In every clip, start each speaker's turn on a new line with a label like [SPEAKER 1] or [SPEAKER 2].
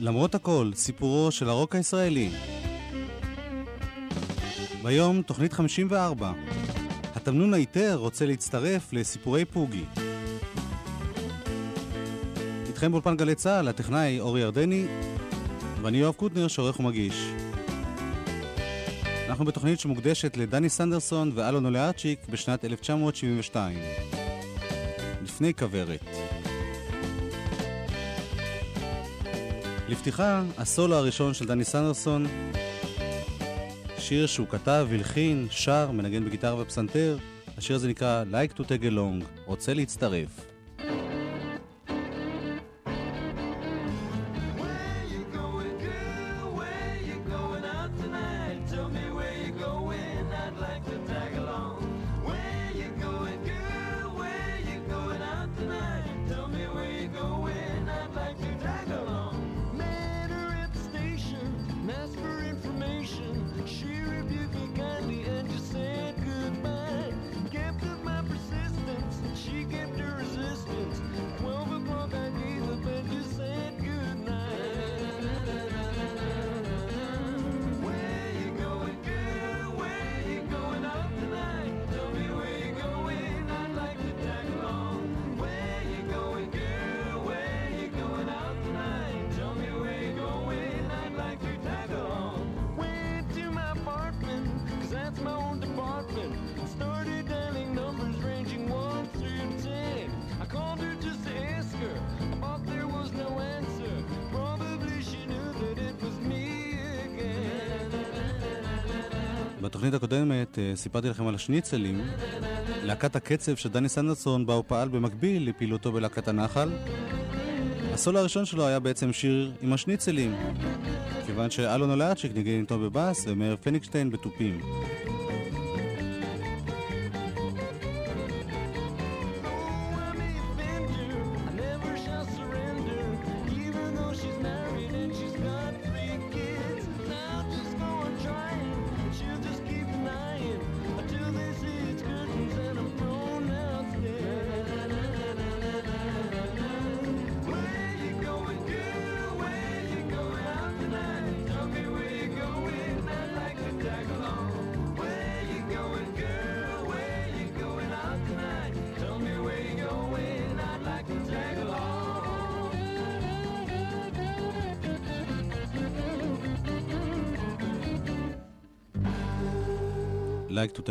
[SPEAKER 1] למרות הכל, סיפורו של הרוק הישראלי. ביום תוכנית 54. התמנון היתר רוצה להצטרף לסיפורי פוגי. איתכם באולפן גלי צה"ל, הטכנאי אורי ירדני, ואני יואב קוטנר שעורך ומגיש. אנחנו בתוכנית שמוקדשת לדני סנדרסון ואלון אוליארצ'יק בשנת 1972. לפני כוורת. לפתיחה, הסולו הראשון של דני סנדרסון, שיר שהוא כתב, הלחין, שר, מנגן בגיטרה ופסנתר. השיר הזה נקרא Like to Tag Along, רוצה להצטרף. בתוכנית הקודמת אה, סיפרתי לכם על השניצלים. להקת הקצב של דני סנדרסון בה הוא פעל במקביל לפעילותו בלהקת הנחל. הסולו הראשון שלו היה בעצם שיר עם השניצלים, כיוון שאלון אולאצ'יק ניגן איתו בבאס ומאיר פניקשטיין בתופים.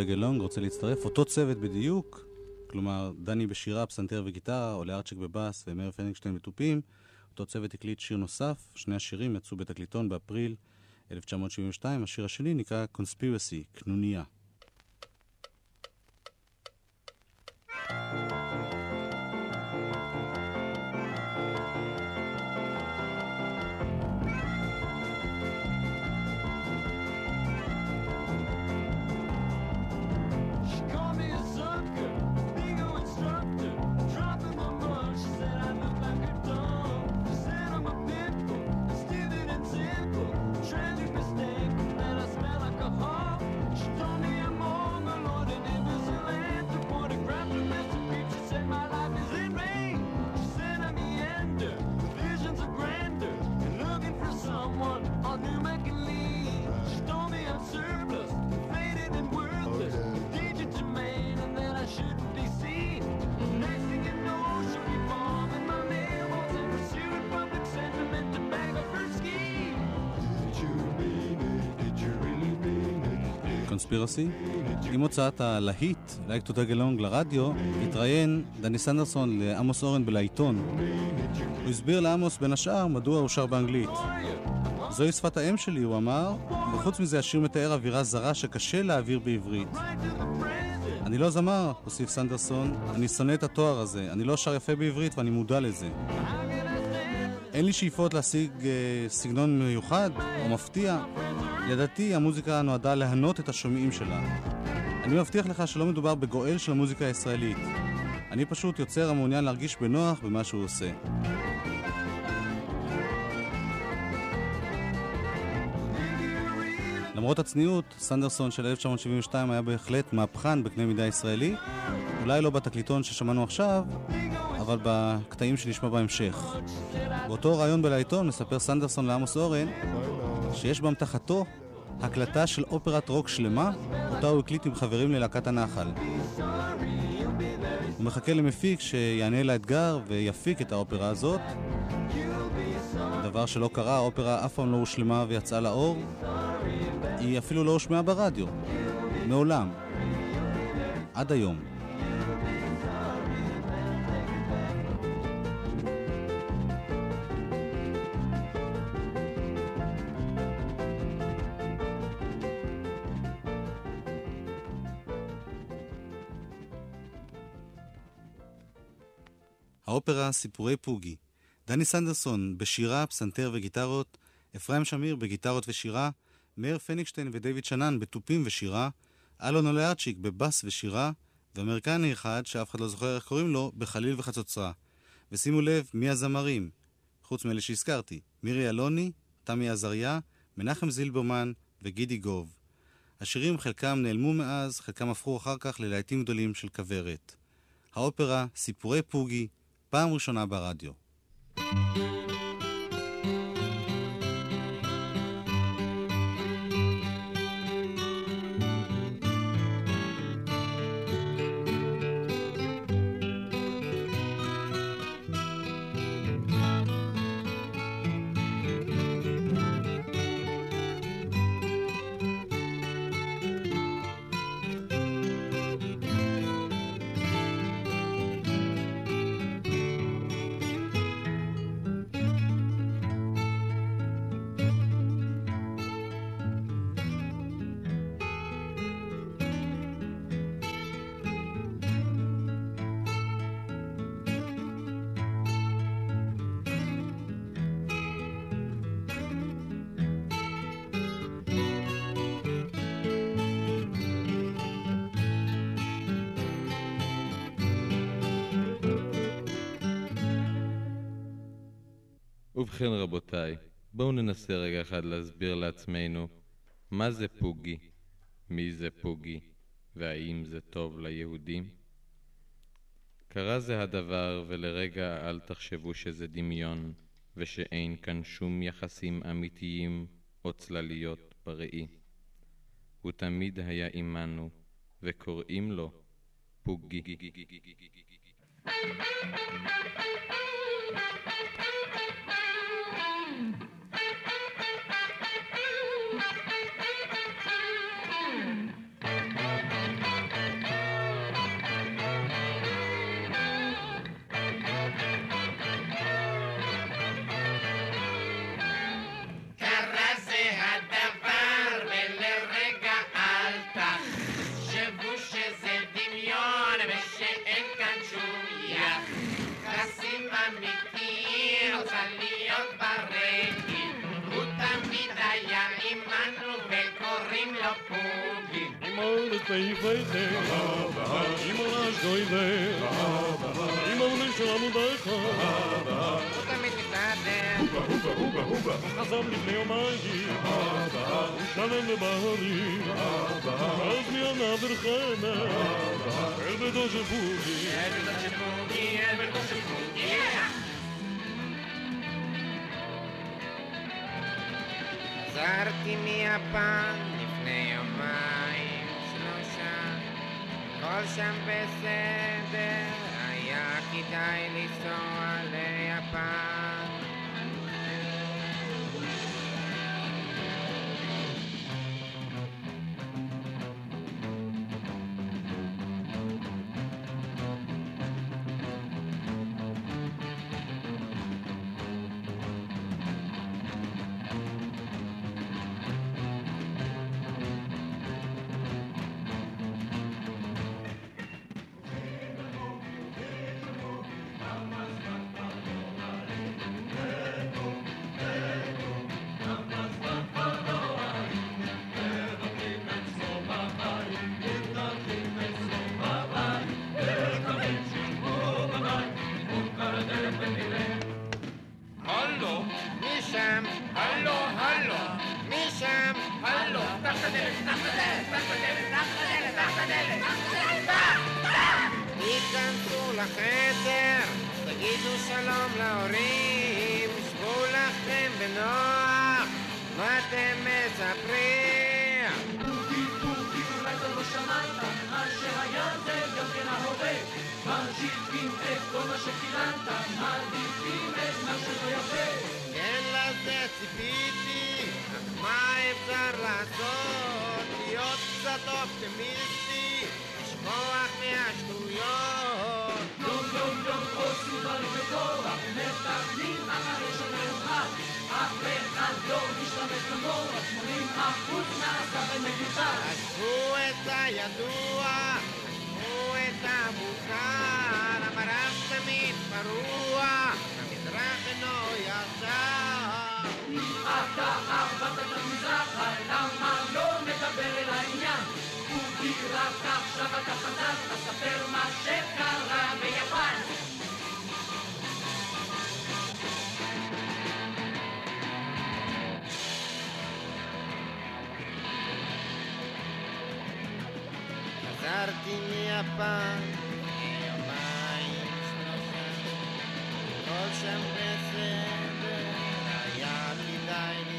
[SPEAKER 1] Along, רוצה להצטרף, אותו צוות בדיוק, כלומר, דני בשירה, פסנתר וגיטרה, עולה ארצ'ק בבאס ומאיר פנינגשטיין בתופים. אותו צוות הקליט שיר נוסף, שני השירים יצאו בתקליטון באפריל 1972, השיר השני נקרא Conspiracy, קנוניה. conspiracy. עם הוצאת הלהיט, Like to Get Along לרדיו, התראיין דני סנדרסון לעמוס אורן בלעיתון. הוא הסביר לעמוס בין השאר מדוע הוא שר באנגלית. זוהי שפת האם שלי, הוא אמר, וחוץ מזה השיר מתאר אווירה זרה שקשה להעביר בעברית. אני לא זמר, הוסיף סנדרסון, אני שונא את התואר הזה, אני לא שר יפה בעברית ואני מודע לזה. אין לי שאיפות להשיג אה, סגנון מיוחד או מפתיע, לדעתי המוזיקה נועדה להנות את השומעים שלה. אני מבטיח לך שלא מדובר בגואל של המוזיקה הישראלית. אני פשוט יוצר המעוניין להרגיש בנוח במה שהוא עושה. למרות הצניעות, סנדרסון של 1972 היה בהחלט מהפכן בקנה מידה ישראלי, אולי לא בתקליטון ששמענו עכשיו,
[SPEAKER 2] אבל בקטעים שנשמע בהמשך. באותו ראיון בלעיתון מספר סנדרסון לעמוס אורן שיש באמתחתו הקלטה של אופרת רוק שלמה, אותה הוא הקליט עם חברים ללהקת הנחל. הוא מחכה למפיק שיענה לאתגר ויפיק את האופרה הזאת. דבר שלא קרה, האופרה אף פעם לא הושלמה ויצאה לאור. היא אפילו לא הושמעה ברדיו. מעולם. עד היום. האופרה סיפורי פוגי. דני סנדרסון בשירה, פסנתר וגיטרות, אפרים שמיר בגיטרות ושירה, מאיר פניגשטיין ודייוויד שנן בתופים ושירה, אלון אוליארצ'יק בבאס ושירה, ואמריקני אחד, שאף אחד לא זוכר איך קוראים לו, בחליל וחצוצרה. ושימו לב, מי הזמרים? חוץ מאלה שהזכרתי, מירי אלוני, תמי עזריה, מנחם זילברמן וגידי גוב. השירים חלקם נעלמו מאז, חלקם הפכו אחר כך ללהיטים גדולים של כוורת. האופרה סיפורי פוגי, פעם ראשונה ברדיו.
[SPEAKER 3] ובכן רבותיי, בואו ננסה רגע אחד להסביר לעצמנו מה זה פוגי, מי זה פוגי, והאם זה טוב ליהודים? קרה זה הדבר, ולרגע אל תחשבו שזה דמיון, ושאין כאן שום יחסים אמיתיים או צלליות בראי. הוא תמיד היה עמנו, וקוראים לו פוגי.
[SPEAKER 4] פייפייכם, עם הרעש גויבר, עם העולים של עמודייך. חזר לפני יומיים, הוא שלם לבהרים, אז מי ענה ברחנה, אל ביתו של פוגי. אל ביתו של פוגי, אל ביתו של פוגי.
[SPEAKER 5] חזרתי מיפן לפני יומיים הכל שם בסדר, היה כדאי לנסוע
[SPEAKER 6] ממשיכים את כל מה שקיבלת מעדיפים את מה שלא יפה
[SPEAKER 5] כן לזה ציפיתי, אך מה אפשר לעשות? להיות קצת אופטימיסטי, לשכוח מהשטויות.
[SPEAKER 6] יום יום יום עושים דברים בכוח מתקנים אחרי אחד אף אחד לא משתמש במוח 80 אחוז נעשה במגוטר
[SPEAKER 5] עזבו את הידוע, עזבו את המוכר, המרף תמיד פרוע, המזרח אינו ישר.
[SPEAKER 6] אתה עברת את המזרח למה לא מדבר אל העניין בוגי רק עכשיו אתה חזרת ספר מה שקרה ביפן
[SPEAKER 5] חזרתי מיפן, הכל שם בסדר, היה כדאי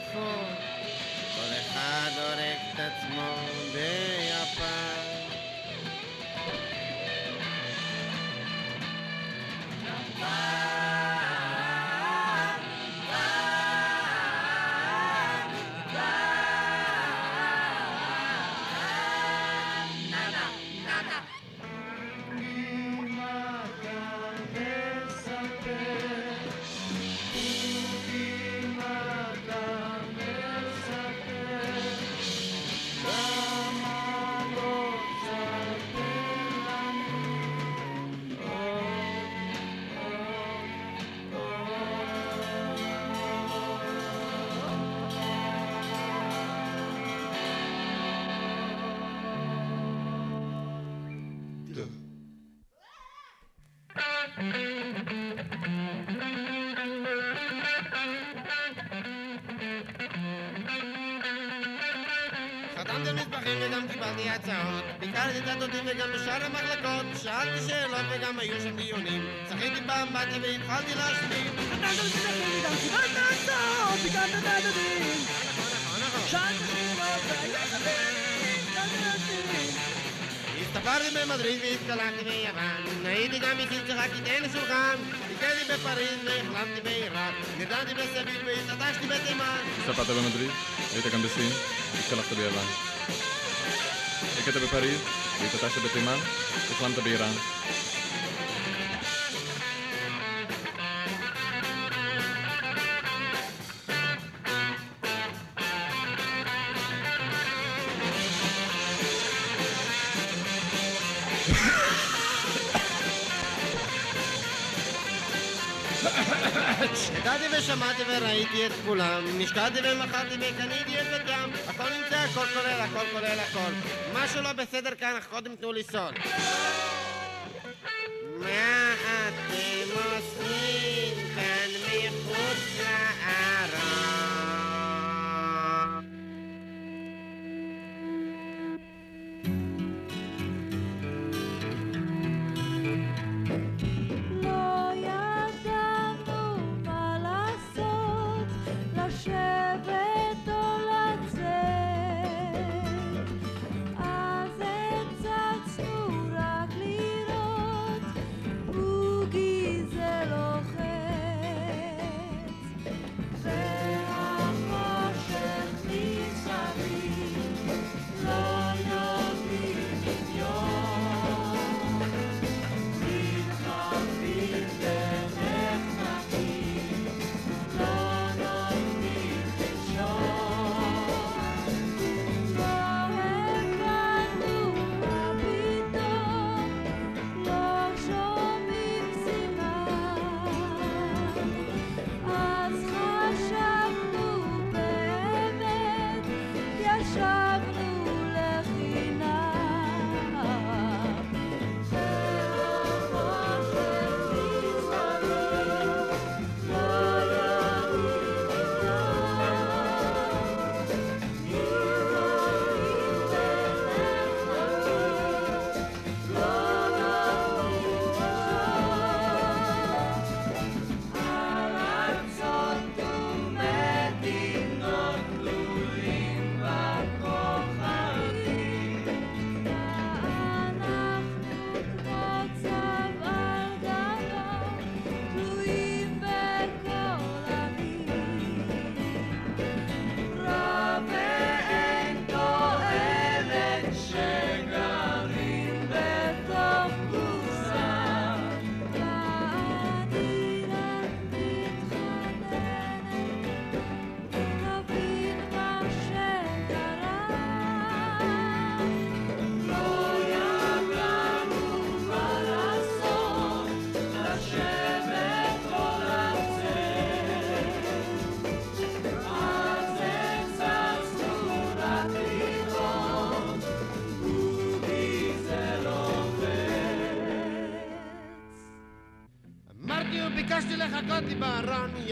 [SPEAKER 5] שם שאלות וגם היו שם דיונים צחיתי באמבטיה והתחלתי להשלים נכון, הסתפרתי במדריד והתקלחתי ביוון הייתי גם איתי צחקתי תן לשולחן ביקרתי בפריז והחלמתי בעיראק נרדמתי בסביל והתעטשתי בתימן
[SPEAKER 7] הסתפרת במדריד, היית גם בסין, התקלחת ביוון. הכית בפריז, והתעטשת בתימן, החלמת באיראן.
[SPEAKER 5] ידעתי ושמעתי וראיתי את כולם נשקעתי ומכרתי וקניתי את ים הכל נמצא, הכל כולל, הכל כולל הכל. מה שלא בסדר כאן, קודם תנו לי סוד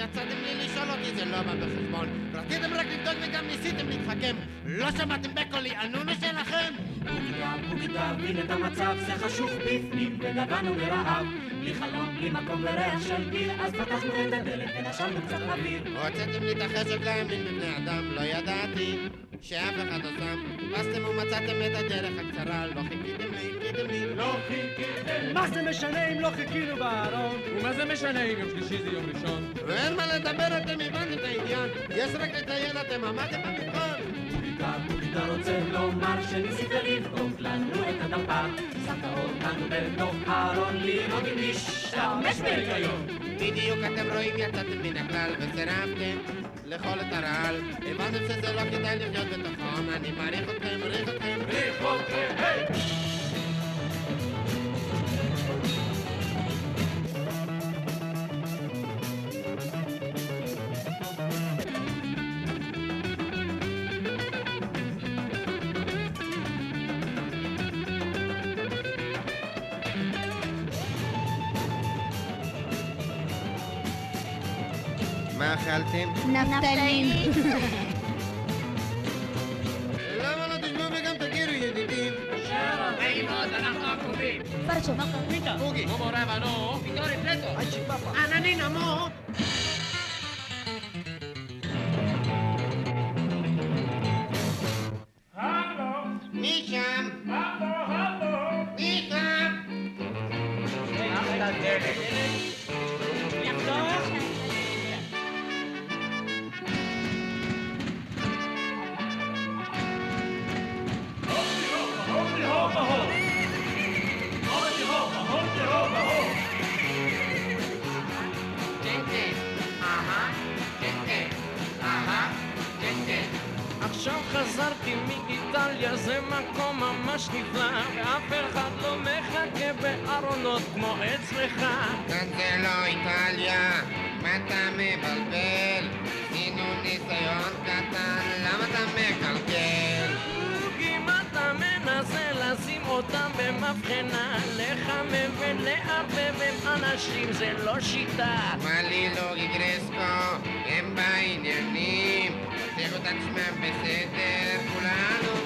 [SPEAKER 5] יצאתם לי לשאול אותי, זה לא בא בחשבון. רציתם רק לבדוק וגם ניסיתם להתחכם. לא שמעתם בקולי, הנונו שלכם?
[SPEAKER 8] בוגדה, בוגדה, הבין את המצב, זה חשוך בפנים, וגבענו ברעב. בלי חלום, בלי מקום וריח של ביר, אז פתחנו את הדלת ונשמנו קצת אוויר.
[SPEAKER 5] הוצאתם לי את החשק להאמין בבני אדם, לא ידעתי שאף אחד לא שם. חיפשתם ומצאתם את הדרך הקצרה, לא חיכיתם לי, חיכיתם לי, לא חיכיתם.
[SPEAKER 9] מה זה משנה אם לא חיכינו בארון?
[SPEAKER 10] ומה זה משנה אם יום שלישי זה יום ראשון?
[SPEAKER 5] ואין מה לדבר, אתם הבנתם את העניין. יש רק לציין, אתם עמדתם במבחן.
[SPEAKER 8] בוגדה, בוגדה רוצה לומר שניסית לבדוק לנו את הדפה. שמת אותנו בתוך ארון לראות אם נשתמש בהיגיון.
[SPEAKER 5] בדיוק אתם רואים, יצאתם מן הכלל וסירבתם לאכול את הרעל. הבנתם שזה לא כדאי לחיות בתוכון, אני מעריך אתכם, מעריך אתכם. מה
[SPEAKER 11] Naftalin. Naftalin. אותם במבחנה, לחמם ולערבב עם אנשים זה לא שיטה.
[SPEAKER 5] מלילו גיגרסקו, הם בעניינים, תראו את עצמם בסדר, כולנו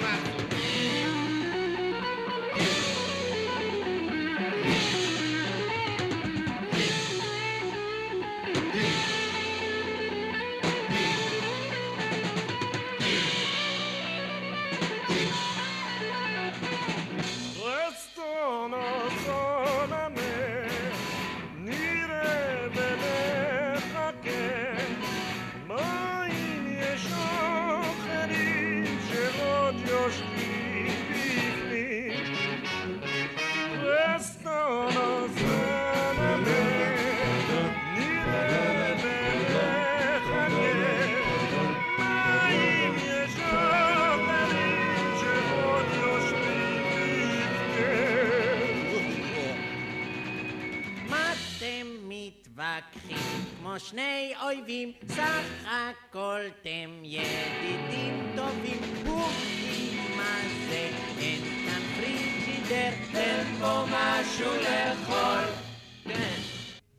[SPEAKER 11] שני אויבים? סך הכל אתם ידידים טובים. בוגי, מה זה? אין כאן פריג'ידר, תן פה משהו לאכול. כן.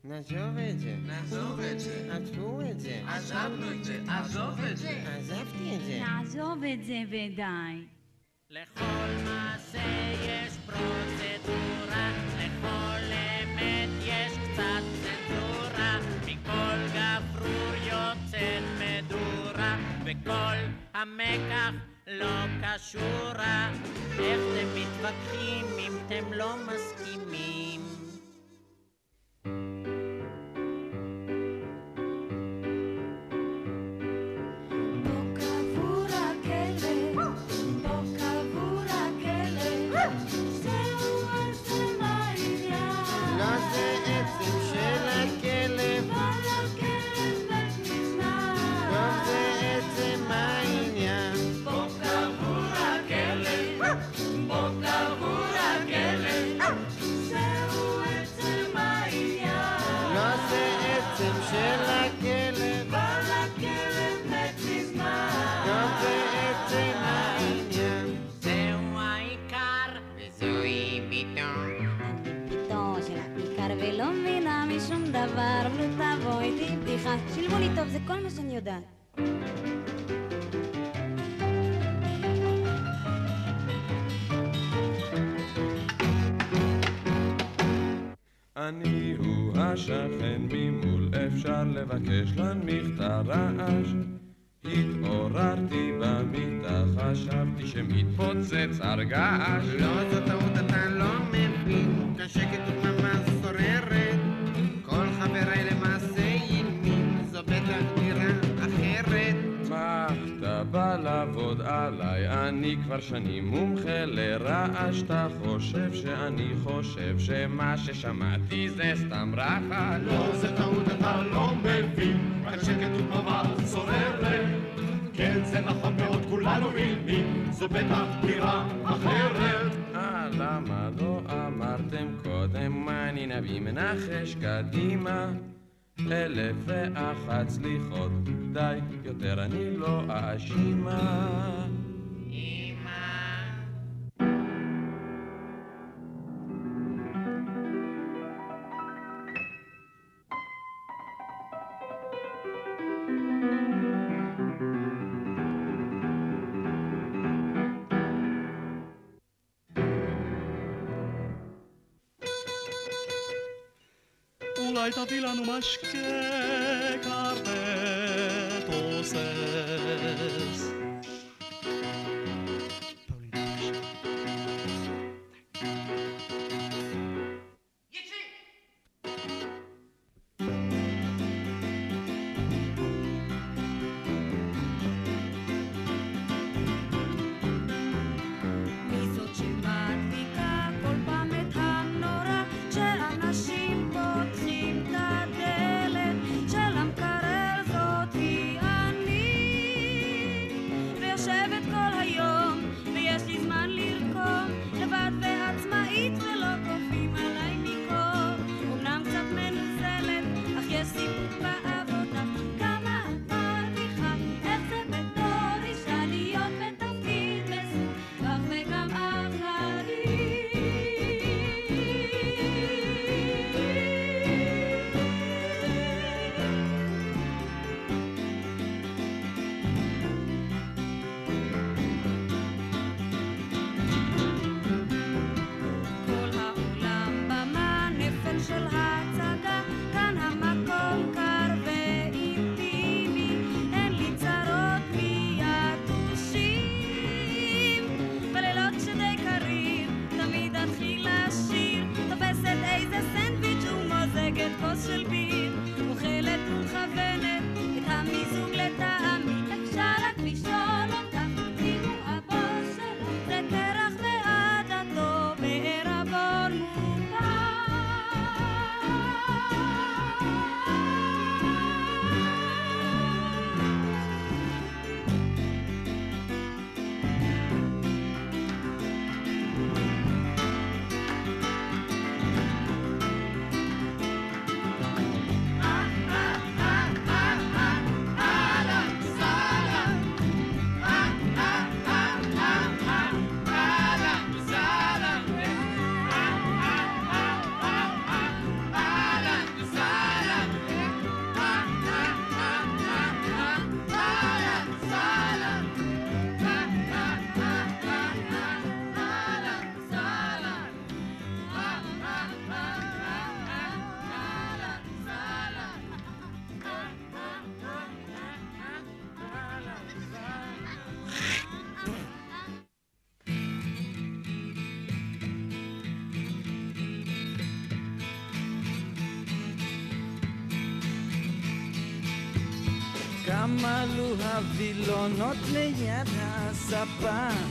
[SPEAKER 5] נעזוב את זה. נעזוב את זה. עזבו את זה. עזבנו את זה. עזוב את זה. עזבתי את זה.
[SPEAKER 12] נעזוב את זה ודי.
[SPEAKER 11] לכל מעשה יש פרוצדורה, לכל וכל המקח לא קשורה. איך אתם מתווכחים אם אתם לא מסכימים?
[SPEAKER 7] יש להנמיך את הרעש. התעוררתי במיטה, חשבתי שמתפוצץ הרגש.
[SPEAKER 5] לא, זו טעות, אתה לא מבין, כאן שקט ודממה שוררת. כל חבריי למעשה ימים, זו בטח דירה אחרת.
[SPEAKER 7] מה, אתה בא לעבוד עליי, אני כבר שנים מומחה לרעש. אתה חושב שאני חושב שמה ששמעתי זה סתם רחש.
[SPEAKER 4] לא, זו טעות, אתה לא מבין. זו בטח דירה אחרת.
[SPEAKER 7] אה, למה לא אמרתם קודם אני נביא מנחש קדימה? אלף ואחת סליחות, די, יותר אני לא
[SPEAKER 13] אשימה. aşk הווילונות ליד הספה.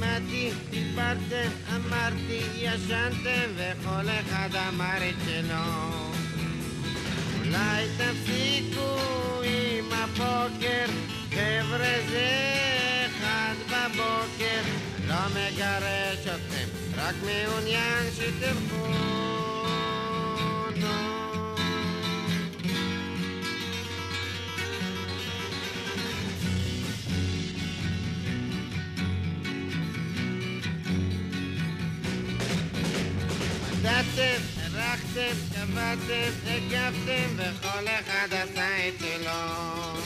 [SPEAKER 5] שמעתי, דיברתם, אמרתי, ישנתם, וכל אחד אמר את שלו. אולי תפסיקו עם הבוקר, חבר'ה זה אחד בבוקר. לא מגרש אתכם, רק מעוניין שתלכו. מדדתם, הרחתם, קבעתם, הגבתם, וכל אחד עשה את שלו.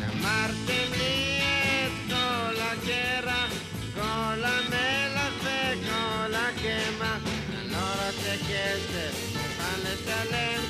[SPEAKER 5] גמרתם לי את כל הקרח, כל המלח וכל הקמח. אני לא רוצה כסף, מוכן לשלם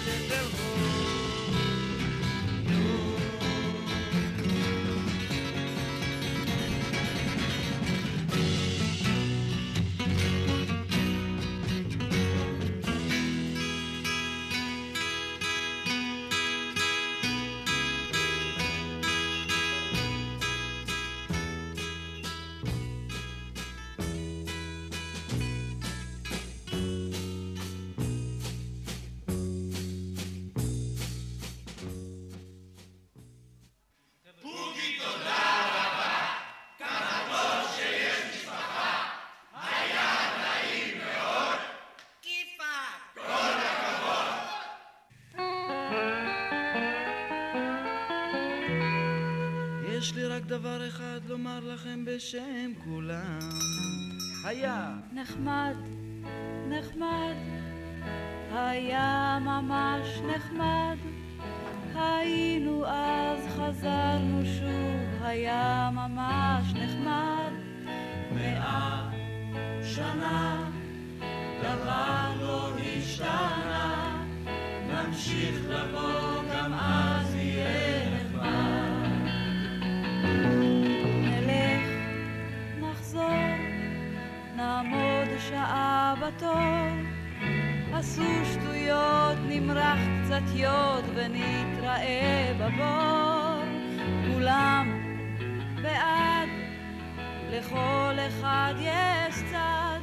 [SPEAKER 14] בשם כולם. היה.
[SPEAKER 13] נחמד, נחמד, היה ממש נחמד. היינו אז, חזרנו שוב, היה ממש נחמד. מאה שנה, דבר לא השתנה, נמשיך לבוא, גם אז יהיה נחמד. שעה בתור, עשו שטויות, נמרח קצת יוד ונתראה בבור. כולם בעד, לכל אחד יש צד,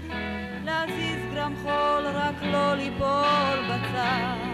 [SPEAKER 13] להזיז גרם חול, רק לא ליפול בצד.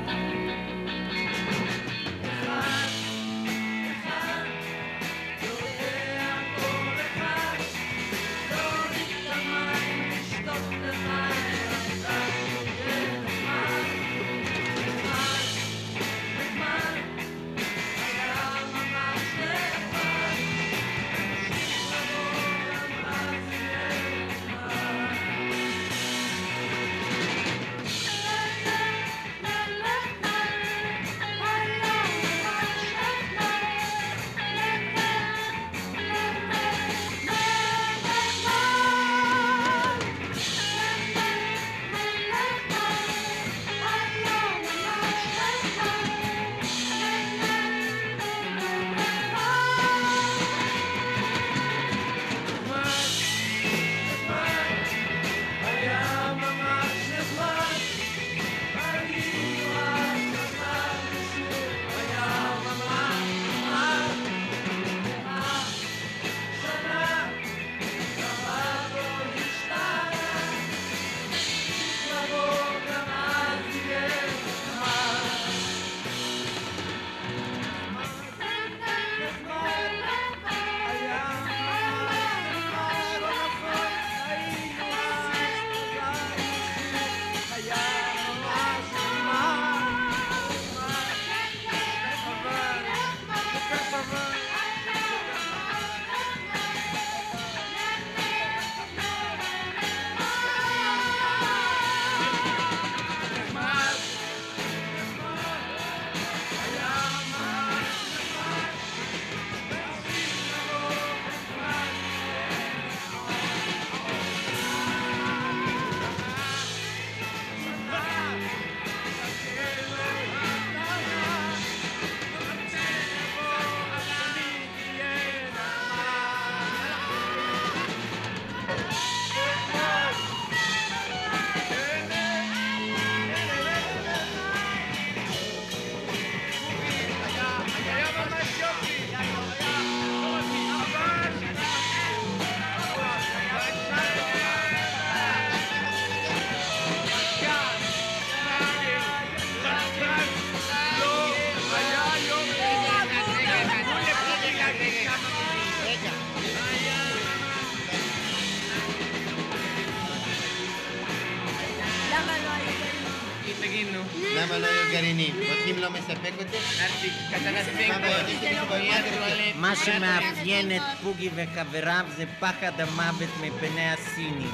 [SPEAKER 11] מה שמאפיין את פוגי וחבריו זה פחד המוות מפני הסינים.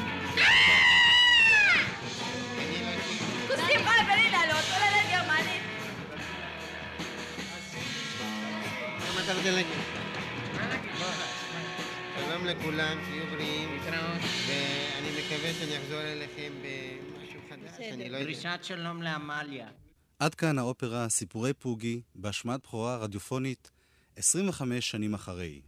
[SPEAKER 6] כוסים לעלות,
[SPEAKER 5] אתה רוצה להגיד? שלום לכולם, שיהיו בריאים. ואני מקווה שאני אחזור אליכם במשהו חדש, אני לא יודע.
[SPEAKER 11] דרישת שלום לעמליה.
[SPEAKER 2] עד כאן האופרה סיפורי פוגי, בהשמעת בכורה רדיופונית 25 שנים אחרי.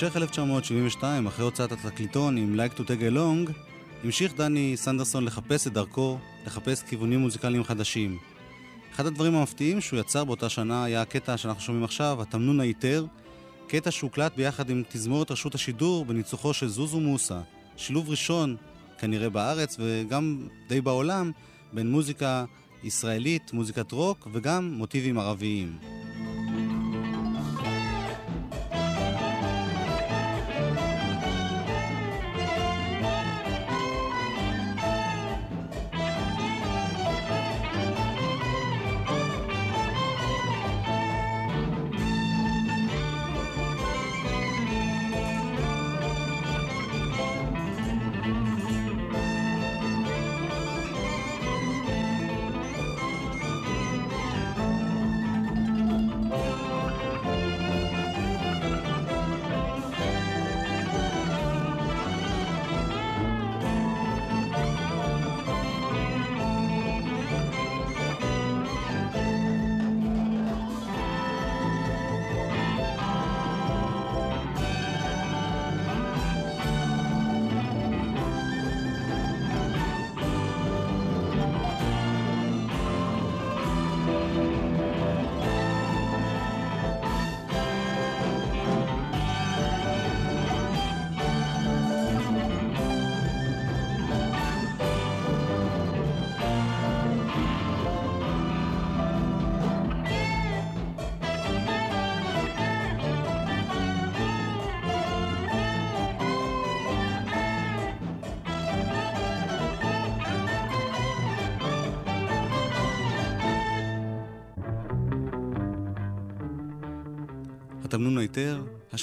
[SPEAKER 2] בהמשך 1972, אחרי הוצאת התקליטון עם Like to Take Along, המשיך דני סנדרסון לחפש את דרכו, לחפש כיוונים מוזיקליים חדשים. אחד הדברים המפתיעים שהוא יצר באותה שנה היה הקטע שאנחנו שומעים עכשיו, התמנון היתר, קטע שהוקלט ביחד עם תזמורת רשות השידור בניצוחו של זוזו מוסה. שילוב ראשון, כנראה בארץ וגם די בעולם, בין מוזיקה ישראלית, מוזיקת רוק וגם מוטיבים ערביים.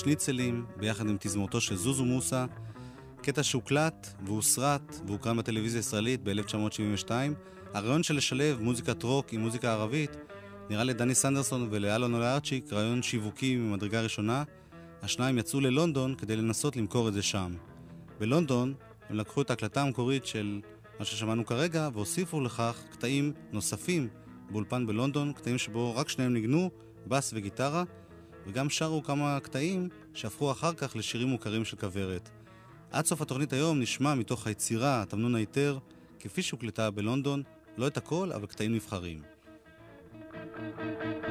[SPEAKER 2] היתר, השניצלים, ביחד עם תזמורתו של זוזו מוסה, קטע שהוקלט והוסרט והוקרן בטלוויזיה הישראלית ב-1972. הרעיון של לשלב מוזיקת רוק עם מוזיקה ערבית נראה לדני סנדרסון ולאלון אולארצ'יק רעיון שיווקי ממדרגה ראשונה. השניים יצאו ללונדון כדי לנסות למכור את זה שם. בלונדון הם לקחו את ההקלטה המקורית של מה ששמענו כרגע והוסיפו לכך קטעים נוספים באולפן בלונדון, קטעים שבו רק שניהם ניגנו, בס וגיטרה, וגם שרו כמה קטעים שהפכו אחר כך לשירים מוכרים של כוורת. עד סוף התוכנית היום נשמע מתוך היצירה, תמנון היתר, כפי שהוקלטה בלונדון, לא את הכל, אבל קטעים נבחרים. אנחנו שומעים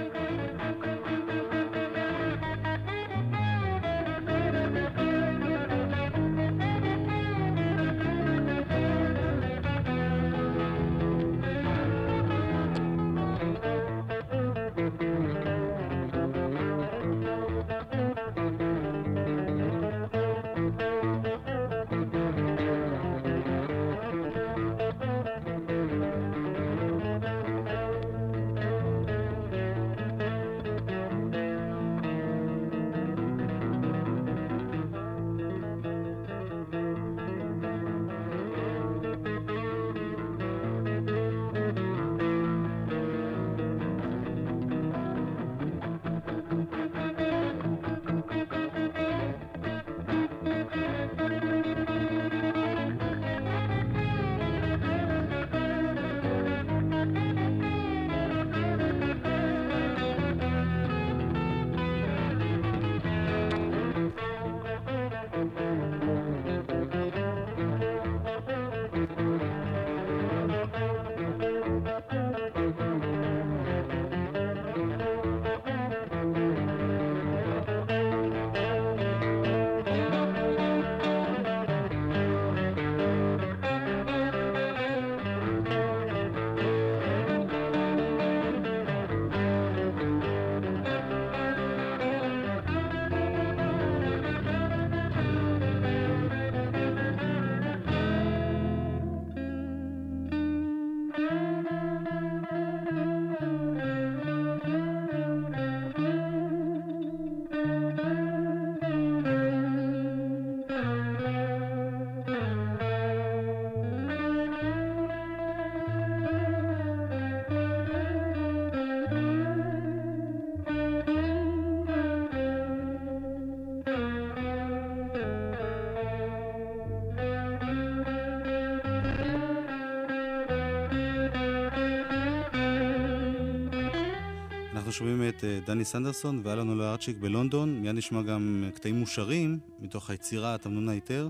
[SPEAKER 2] אה, דני סנדרסון ואלון אולארצ'יק בלונדון. מיד נשמע גם קטעים מושרים מתוך היצירה תמנון היתר.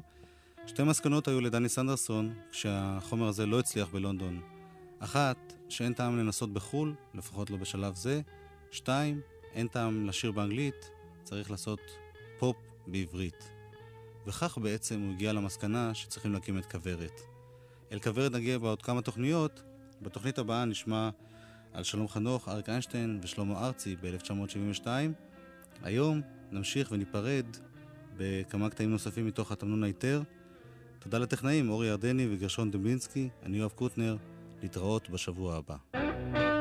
[SPEAKER 2] שתי מסקנות היו לדני סנדרסון כשהחומר הזה לא הצליח בלונדון. אחת, שאין טעם לנסות בחו"ל, לפחות לא בשלב זה. שתיים, אין טעם לשיר באנגלית, צריך לעשות פופ בעברית. וכך בעצם הוא הגיע למסקנה שצריכים להקים את כוורת. אל כוורת נגיע בעוד כמה תוכניות. בתוכנית הבאה נשמע על שלום חנוך, אריק איינשטיין ושלמה ארצי ב-1972. היום נמשיך וניפרד בכמה קטעים נוספים מתוך התמנון היתר. תודה לטכנאים אורי ירדני וגרשון דמלינסקי, אני יואב קוטנר, להתראות בשבוע הבא.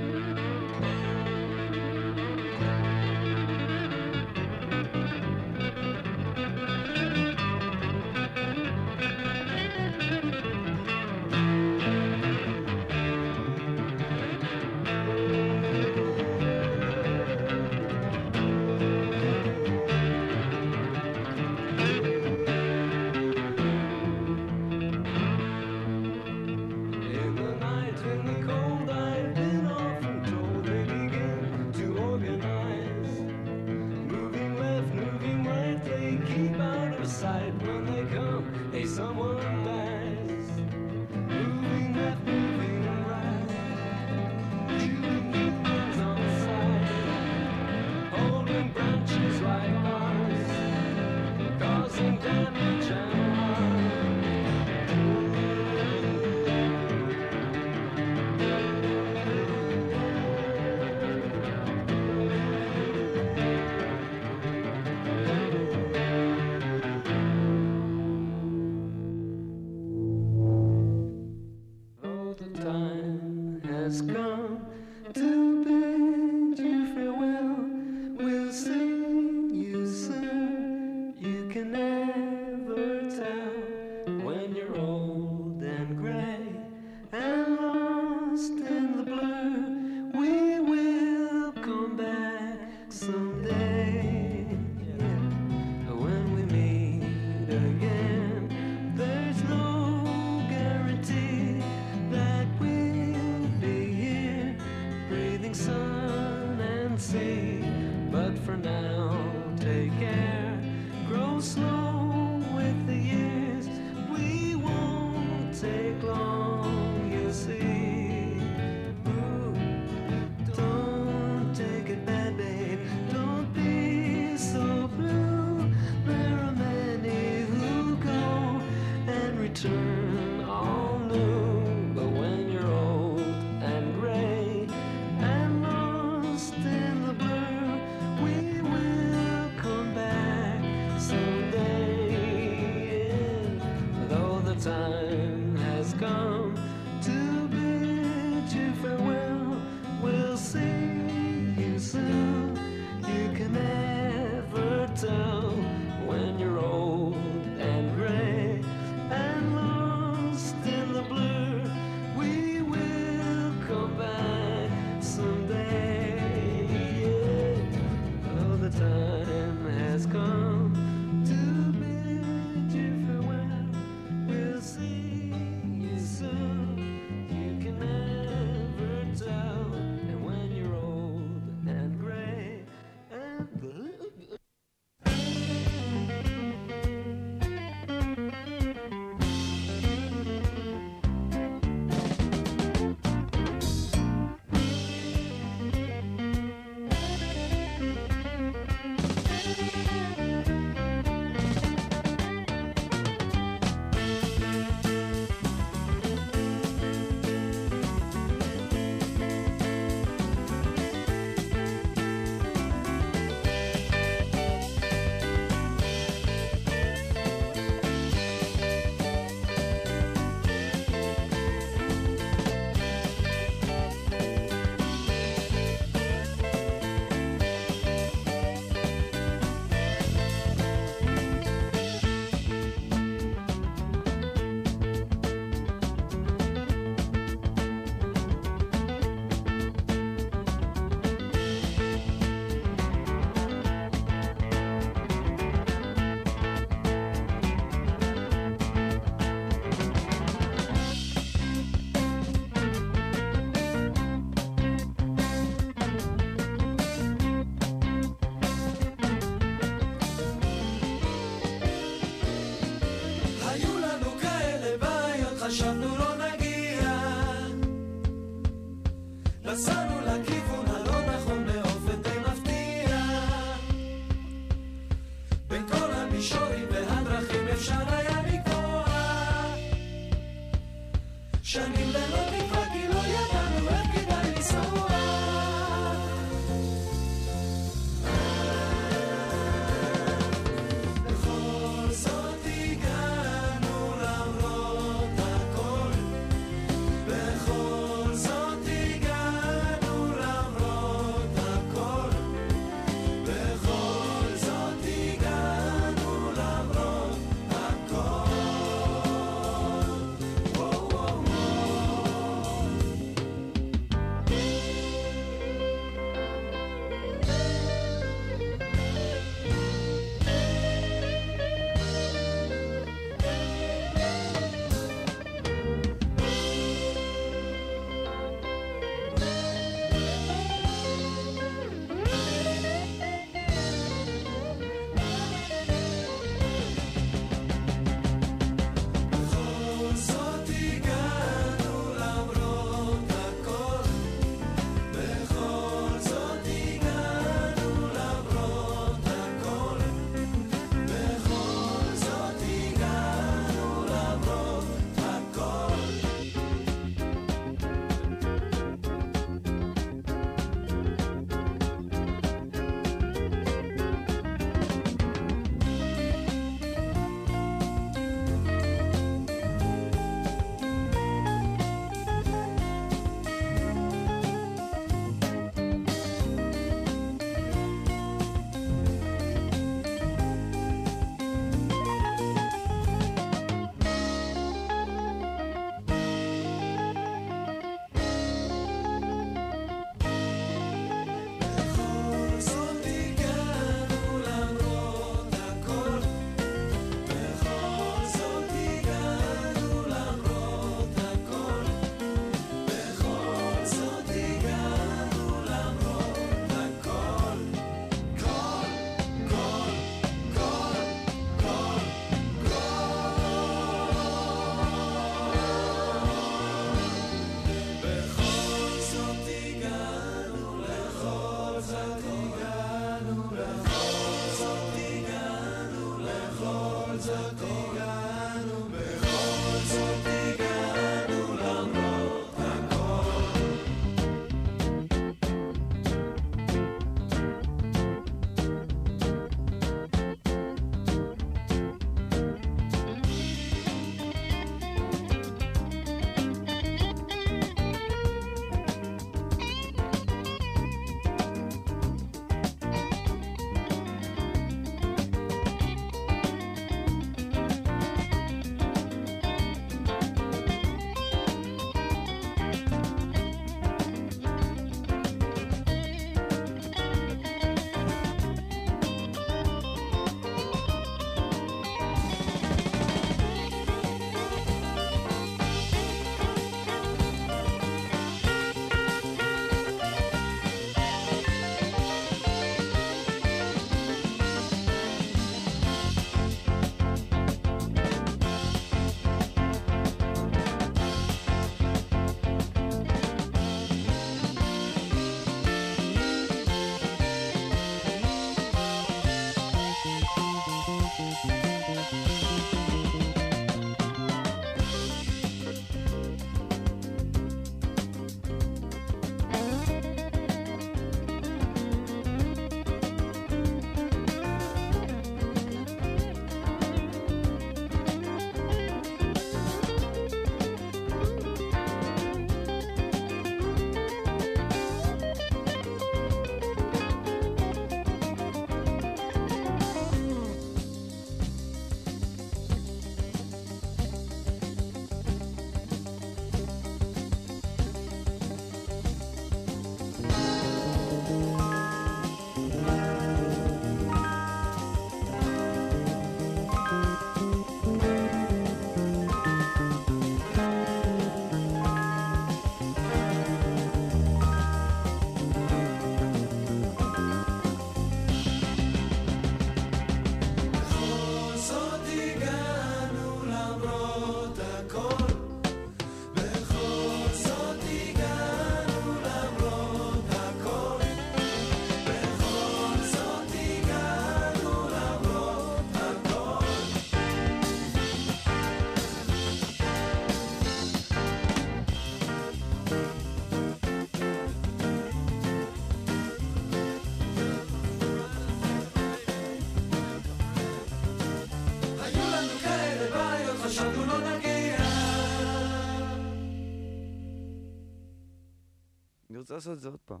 [SPEAKER 15] אני רוצה לעשות את זה עוד פעם.